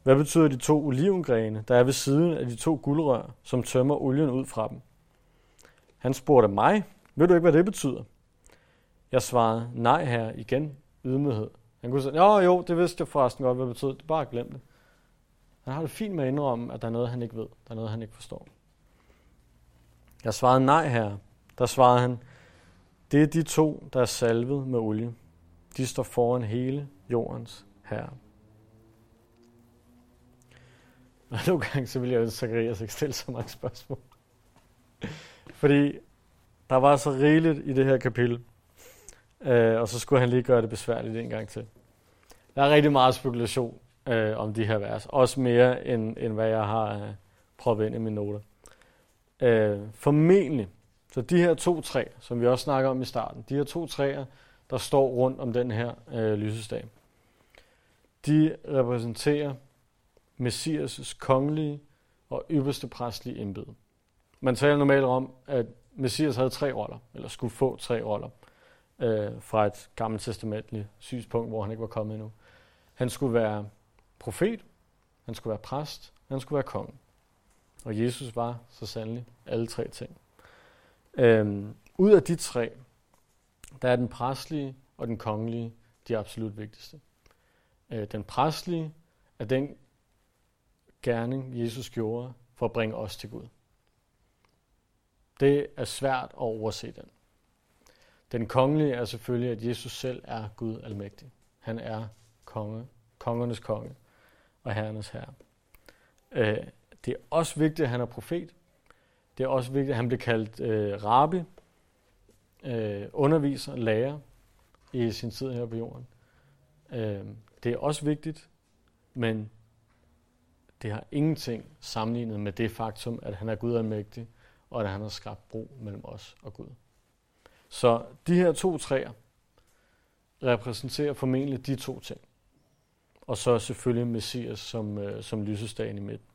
hvad betyder de to olivengrene, der er ved siden af de to guldrør, som tømmer olien ud fra dem? Han spurgte mig, ved du ikke, hvad det betyder? Jeg svarede, nej her igen, ydmyghed. Han kunne sige, jo jo, det vidste jeg forresten godt, hvad det betød. det bare glem det. Han har det fint med at indrømme, at der er noget, han ikke ved, der er noget, han ikke forstår. Jeg svarede nej her. Der svarede han, det er de to, der er salvet med olie. De står foran hele jordens herre. Og nogle gange så ville jeg ønske, at altså Zacharias ikke stille så mange spørgsmål. Fordi der var så rigeligt i det her kapitel. Øh, og så skulle han lige gøre det besværligt en gang til. Der er rigtig meget spekulation øh, om de her vers. Også mere, end, end hvad jeg har øh, proppet ind i mine noter. Øh, formentlig, så de her to træer, som vi også snakker om i starten, de her to træer, der står rundt om den her øh, lysesdag, de repræsenterer Messias' kongelige og ypperste præstlige embede. Man taler normalt om, at Messias havde tre roller, eller skulle få tre roller, øh, fra et gammelt testamentligt synspunkt, hvor han ikke var kommet endnu. Han skulle være profet, han skulle være præst, han skulle være konge. Og Jesus var så sandelig alle tre ting. Øhm, ud af de tre, der er den præstlige og den kongelige de absolut vigtigste. Øh, den præstlige er den gerning, Jesus gjorde for at bringe os til Gud. Det er svært at overse den. Den kongelige er selvfølgelig, at Jesus selv er Gud almægtig. Han er konge, kongernes konge og herrenes herre. Øh, det er også vigtigt, at han er profet. Det er også vigtigt, at han bliver kaldt øh, rabbi, øh, underviser, lærer i sin tid her på jorden. Øh, det er også vigtigt, men det har ingenting sammenlignet med det faktum, at han er Gud almægtig, og at han har skabt bro mellem os og Gud. Så de her to træer repræsenterer formentlig de to ting. Og så selvfølgelig Messias som, øh, som lysestagen i midten.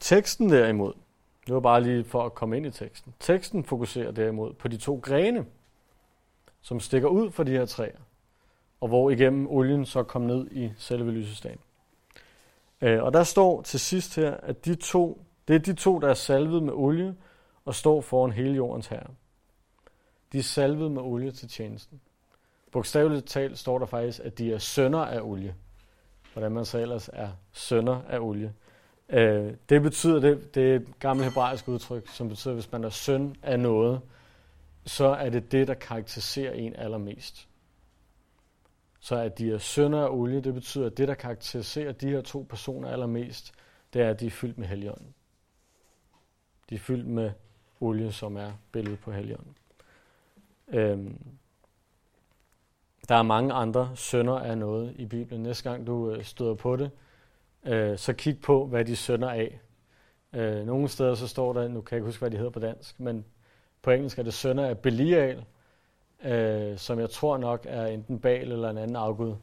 Teksten derimod, det var bare lige for at komme ind i teksten. Teksten fokuserer derimod på de to grene, som stikker ud fra de her træer, og hvor igennem olien så kom ned i selve lysestagen. Øh, og der står til sidst her, at de to, det er de to, der er salvet med olie og står foran hele jordens herre. De er salvet med olie til tjenesten. Bogstaveligt talt står der faktisk, at de er sønner af olie. Hvordan man så ellers er sønner af olie. Øh, det betyder, det, det er et gammelt hebraisk udtryk, som betyder, at hvis man er søn af noget, så er det det, der karakteriserer en allermest. Så at de er sønder af olie, det betyder, at det, der karakteriserer de her to personer allermest, det er, at de er fyldt med helligånden. De er fyldt med olie, som er billedet på helligånden. Øhm, der er mange andre sønder af noget i Bibelen. Næste gang du øh, støder på det, øh, så kig på, hvad de sønder af. Øh, nogle steder så står der, nu kan jeg ikke huske, hvad de hedder på dansk, men på engelsk er det sønder af Belial, øh, som jeg tror nok er enten Bal eller en anden afgud.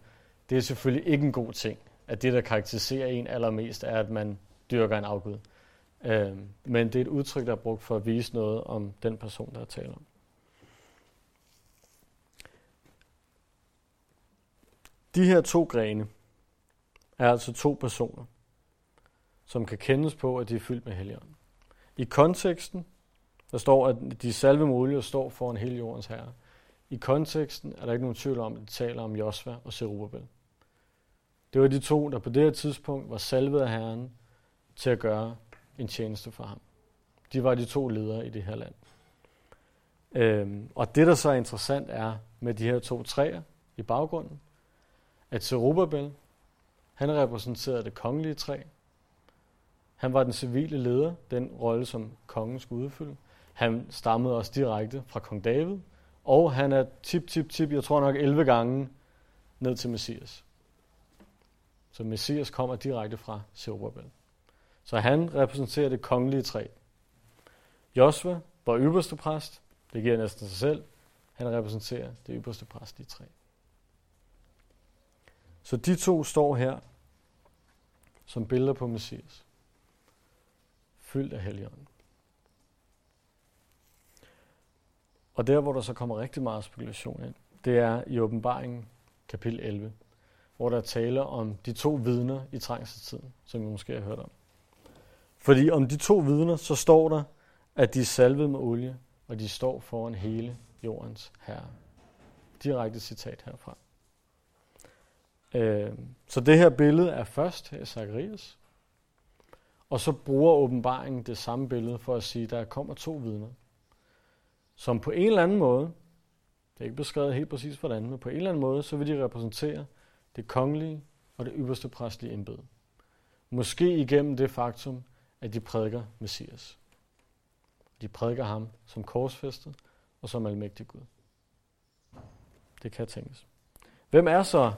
Det er selvfølgelig ikke en god ting, at det, der karakteriserer en allermest, er, at man dyrker en afgud. Øh, men det er et udtryk, der er brugt for at vise noget om den person, der er tale om. De her to grene er altså to personer, som kan kendes på, at de er fyldt med helligånden. I konteksten, der står, at de salve mulige står for en hel jordens herre. I konteksten er der ikke nogen tvivl om, at de taler om Josva og Zerubbabel. Det var de to, der på det her tidspunkt var salvet af Herren til at gøre en tjeneste for ham. De var de to ledere i det her land. Øhm, og det, der så er interessant, er med de her to træer i baggrunden, at Zerubbabel, han repræsenterede det kongelige træ. Han var den civile leder, den rolle, som kongen skulle udfylde. Han stammede også direkte fra kong David, og han er tip, tip, tip, jeg tror nok 11 gange ned til Messias. Så Messias kommer direkte fra Zerubbabel. Så han repræsenterer det kongelige træ. Josva var ypperste præst. Det giver næsten sig selv. Han repræsenterer det ypperste i træ. Så de to står her som billeder på Messias. Fyldt af helligånden. Og der, hvor der så kommer rigtig meget spekulation ind, det er i åbenbaringen kapitel 11, hvor der taler om de to vidner i trængselstiden, som vi måske har hørt om. Fordi om de to vidner, så står der, at de er salvet med olie, og de står foran hele jordens herre. Direkte citat herfra. Øh, så det her billede er først af Zacharias, og så bruger åbenbaringen det samme billede for at sige, at der kommer to vidner, som på en eller anden måde, det er ikke beskrevet helt præcis hvordan, men på en eller anden måde, så vil de repræsentere det kongelige og det ypperste præstlige embede. Måske igennem det faktum, at de prædiker Messias. De prædiker ham som korsfæstet og som almægtig Gud. Det kan tænkes. Hvem er så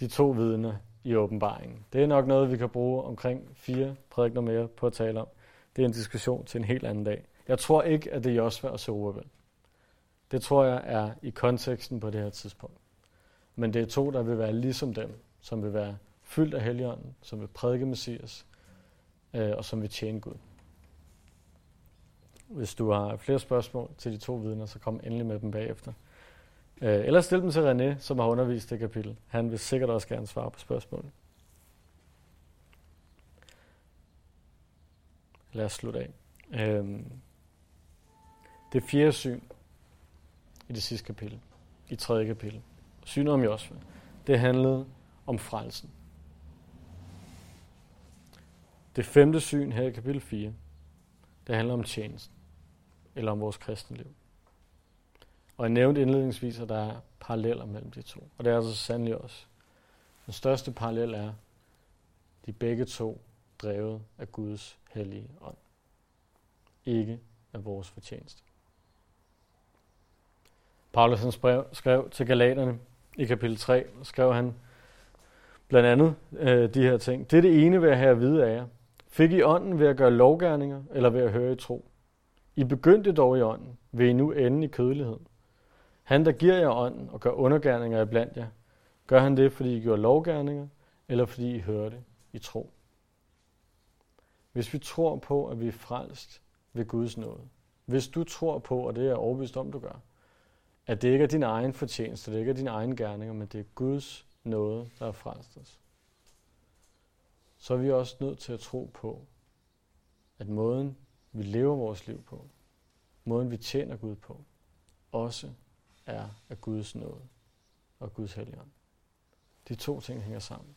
de to vidner i åbenbaringen? Det er nok noget, vi kan bruge omkring fire prædikner mere på at tale om. Det er en diskussion til en helt anden dag. Jeg tror ikke, at det er Josva og Zerubbabel. Det tror jeg er i konteksten på det her tidspunkt. Men det er to, der vil være ligesom dem, som vil være fyldt af Helligånden, som vil prædike Messias, øh, og som vil tjene Gud. Hvis du har flere spørgsmål til de to vidner, så kom endelig med dem bagefter. Øh, eller stil dem til René, som har undervist det kapitel. Han vil sikkert også gerne svare på spørgsmålene. Lad os slutte af. Øh, det fjerde syn i det sidste kapitel, i tredje kapitel, synet om Josva, det handlede om frelsen. Det femte syn her i kapitel 4, det handler om tjenesten, eller om vores kristenliv. Og jeg nævnte indledningsvis, at der er paralleller mellem de to. Og det er altså sandelig også. Den største parallel er, de begge to drevet af Guds hellige ånd. Ikke af vores fortjeneste. Paulus han skrev, skrev til Galaterne i kapitel 3, skrev han blandt andet øh, de her ting. Det er det ene ved at have at vide af jer. Fik I ånden ved at gøre lovgærninger, eller ved at høre i tro? I begyndte dog i ånden, vil I nu ende i kødelighed. Han, der giver jer ånden og gør undergærninger iblandt jer, gør han det, fordi I gjorde lovgærninger, eller fordi I hørte i tro. Hvis vi tror på, at vi er frelst ved Guds nåde, hvis du tror på, og det er jeg overbevist om, du gør, at det ikke er din egen fortjeneste, det ikke er din egen gerninger, men det er Guds nåde, der har frelst os, så er vi også nødt til at tro på, at måden, vi lever vores liv på, måden vi tjener Gud på, også er af Guds nåde og Guds helligånd. De to ting hænger sammen.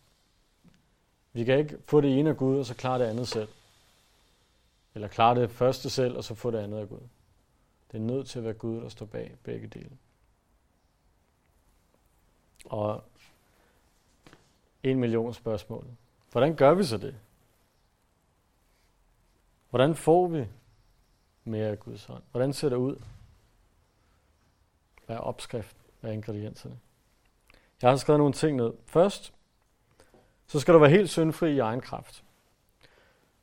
Vi kan ikke få det ene af Gud, og så klare det andet selv. Eller klare det første selv, og så få det andet af Gud. Det er nødt til at være Gud, der står bag begge dele. Og en million spørgsmål. Hvordan gør vi så det? Hvordan får vi mere af Guds hånd? Hvordan ser det ud? Hvad er opskriften? Hvad er ingredienserne? Jeg har skrevet nogle ting ned. Først, så skal du være helt syndfri i egen kraft.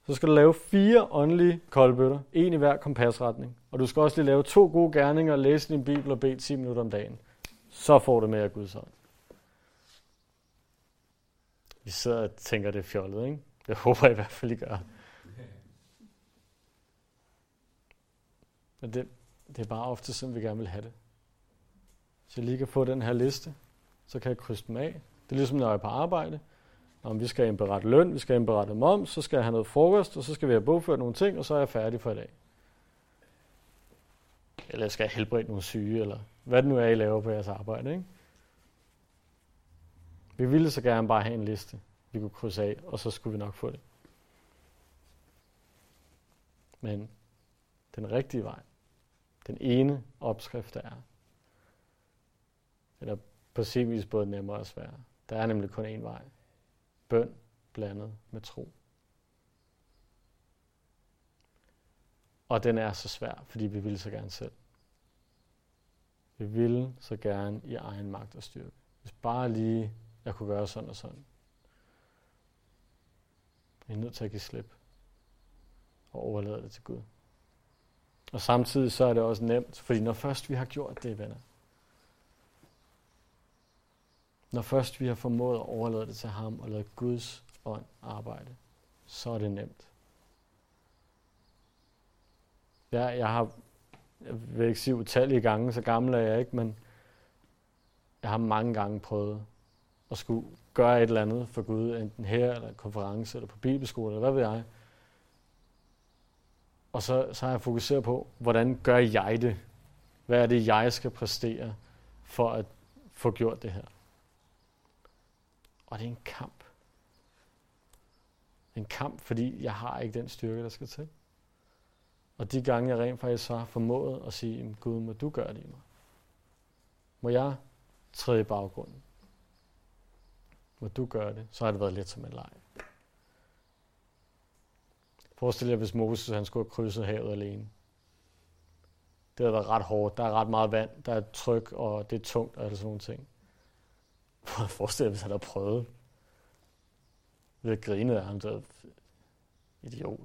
Så skal du lave fire åndelige koldbøtter, en i hver kompasretning. Og du skal også lige lave to gode gerninger, læse din bibel og bede 10 minutter om dagen. Så får du mere af Guds hånd. Vi sidder og tænker, det er fjollet, ikke? Det håber jeg i hvert fald, I gør. Men det, det er bare ofte sådan, vi gerne vil have det. Så jeg lige kan få den her liste, så kan jeg krydse dem af. Det er ligesom, når jeg er på arbejde. Om vi skal indberette løn, vi skal indberette moms, så skal jeg have noget frokost, og så skal vi have bogført nogle ting, og så er jeg færdig for i dag. Eller skal jeg helbrede nogle syge, eller hvad det nu er, I laver på jeres arbejde. Ikke? Vi ville så gerne bare have en liste, vi kunne krydse af, og så skulle vi nok få det. Men den rigtige vej, den ene opskrift, der er, eller på sin vis både nemmere og sværere. Der er nemlig kun én vej. Bøn blandet med tro. Og den er så svær, fordi vi vil så gerne selv. Vi vil så gerne i egen magt og styrke. Hvis bare lige jeg kunne gøre sådan og sådan. Vi er nødt til at give slip og overlade det til Gud. Og samtidig så er det også nemt, fordi når først vi har gjort det, venner, når først vi har formået at overlade det til ham og lade Guds ånd arbejde, så er det nemt. Jeg, jeg har, jeg vil ikke sige utallige gange, så gammel er jeg ikke, men jeg har mange gange prøvet at skulle gøre et eller andet for Gud, enten her, eller en konference, eller på bibelskole, eller hvad ved jeg. Og så, så har jeg fokuseret på, hvordan gør jeg det? Hvad er det, jeg skal præstere for at få gjort det her? Og det er en kamp. En kamp, fordi jeg har ikke den styrke, der skal til. Og de gange, jeg rent faktisk så har formået at sige, Gud, må du gøre det i mig? Må jeg træde i baggrunden? Må du gøre det? Så har det været lidt som en leg. Forestil jer, hvis Moses han skulle have krydset havet alene. Det har været ret hårdt. Der er ret meget vand, der er tryk, og det er tungt og sådan nogle ting. Forestil jer, hvis han havde prøvet. Vi har grinet af ham, der idiot.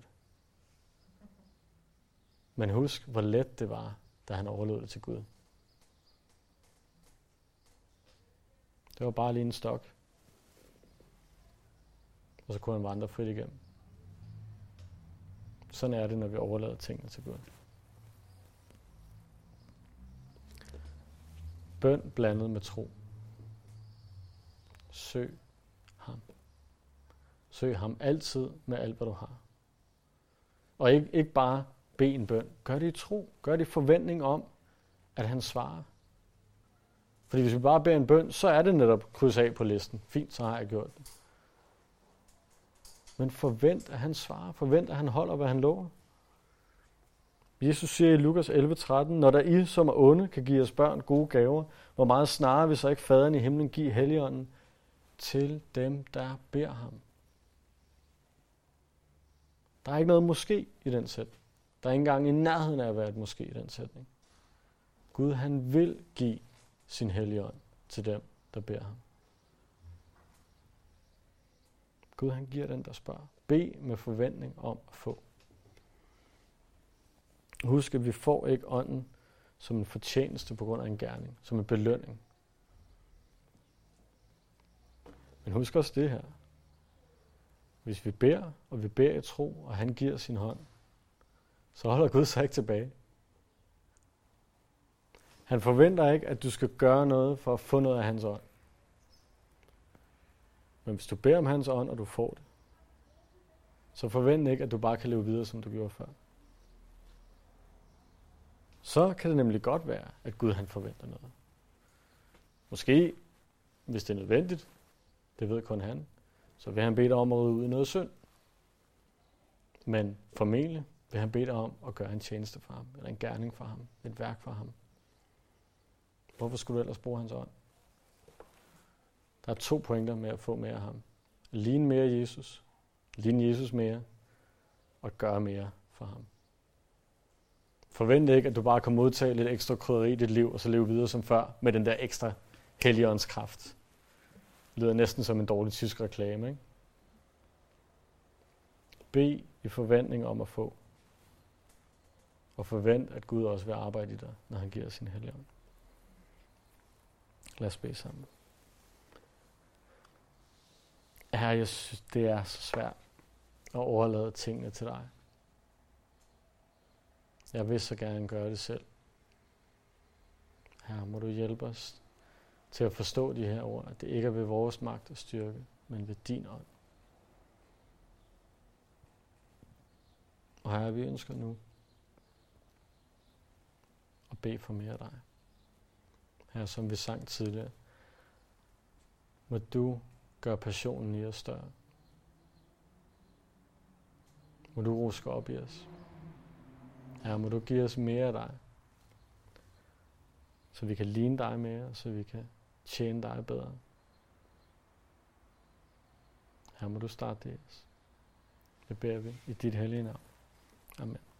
Men husk, hvor let det var, da han overlod det til Gud. Det var bare lige en stok. Og så kunne han vandre frit igennem. Sådan er det, når vi overlader tingene til Gud. Bøn blandet med tro. Søg ham. Søg ham altid med alt, hvad du har. Og ikke, ikke bare bed en bøn. Gør det i tro. Gør det i forventning om, at han svarer. Fordi hvis vi bare beder en bøn, så er det netop kryds af på listen. Fint, så har jeg gjort det. Men forvent, at han svarer. Forvent, at han holder, hvad han lover. Jesus siger i Lukas 11:13, når der I, som er onde, kan give os børn gode gaver, hvor meget snarere vil så ikke faderen i himlen give helligånden til dem, der beder ham. Der er ikke noget måske i den sætning. Der er ikke engang i nærheden af at være et måske i den sætning. Gud han vil give sin helligånd til dem, der beder ham. Gud han giver den, der spørger. Be med forventning om at få. Husk, at vi får ikke ånden som en fortjeneste på grund af en gerning, som en belønning. Men husk også det her. Hvis vi beder, og vi beder i tro, og han giver sin hånd, så holder Gud sig ikke tilbage. Han forventer ikke, at du skal gøre noget for at få noget af hans ånd. Men hvis du beder om hans ånd, og du får det, så forvent ikke, at du bare kan leve videre, som du gjorde før. Så kan det nemlig godt være, at Gud han forventer noget. Måske, hvis det er nødvendigt, det ved kun han, så vil han bede dig om at rydde ud i noget synd. Men formentlig vil han bede dig om at gøre en tjeneste for ham, eller en gerning for ham, et værk for ham. Hvorfor skulle du ellers bruge hans ånd? Der er to pointer med at få mere af ham. Ligne mere Jesus, ligne Jesus mere, og gøre mere for ham. Forvent ikke, at du bare kan modtage lidt ekstra krydderi i dit liv, og så leve videre som før, med den der ekstra helligåndskraft. kraft lyder næsten som en dårlig tysk reklame, ikke? Be i forventning om at få. Og forvent, at Gud også vil arbejde i dig, når han giver sin helligånd. Lad os bede sammen. Herre, jeg synes, det er så svært at overlade tingene til dig. Jeg vil så gerne gøre det selv. Herre, må du hjælpe os til at forstå de her ord, at det ikke er ved vores magt og styrke, men ved din ånd. Og herre, vi ønsker nu at bede for mere af dig. Her som vi sang tidligere, må du gøre passionen i os større. Må du ruske op i os. Her må du give os mere af dig. Så vi kan ligne dig mere, så vi kan tjene dig bedre. Her må du starte det. Det beder vi i dit hellige navn. Amen.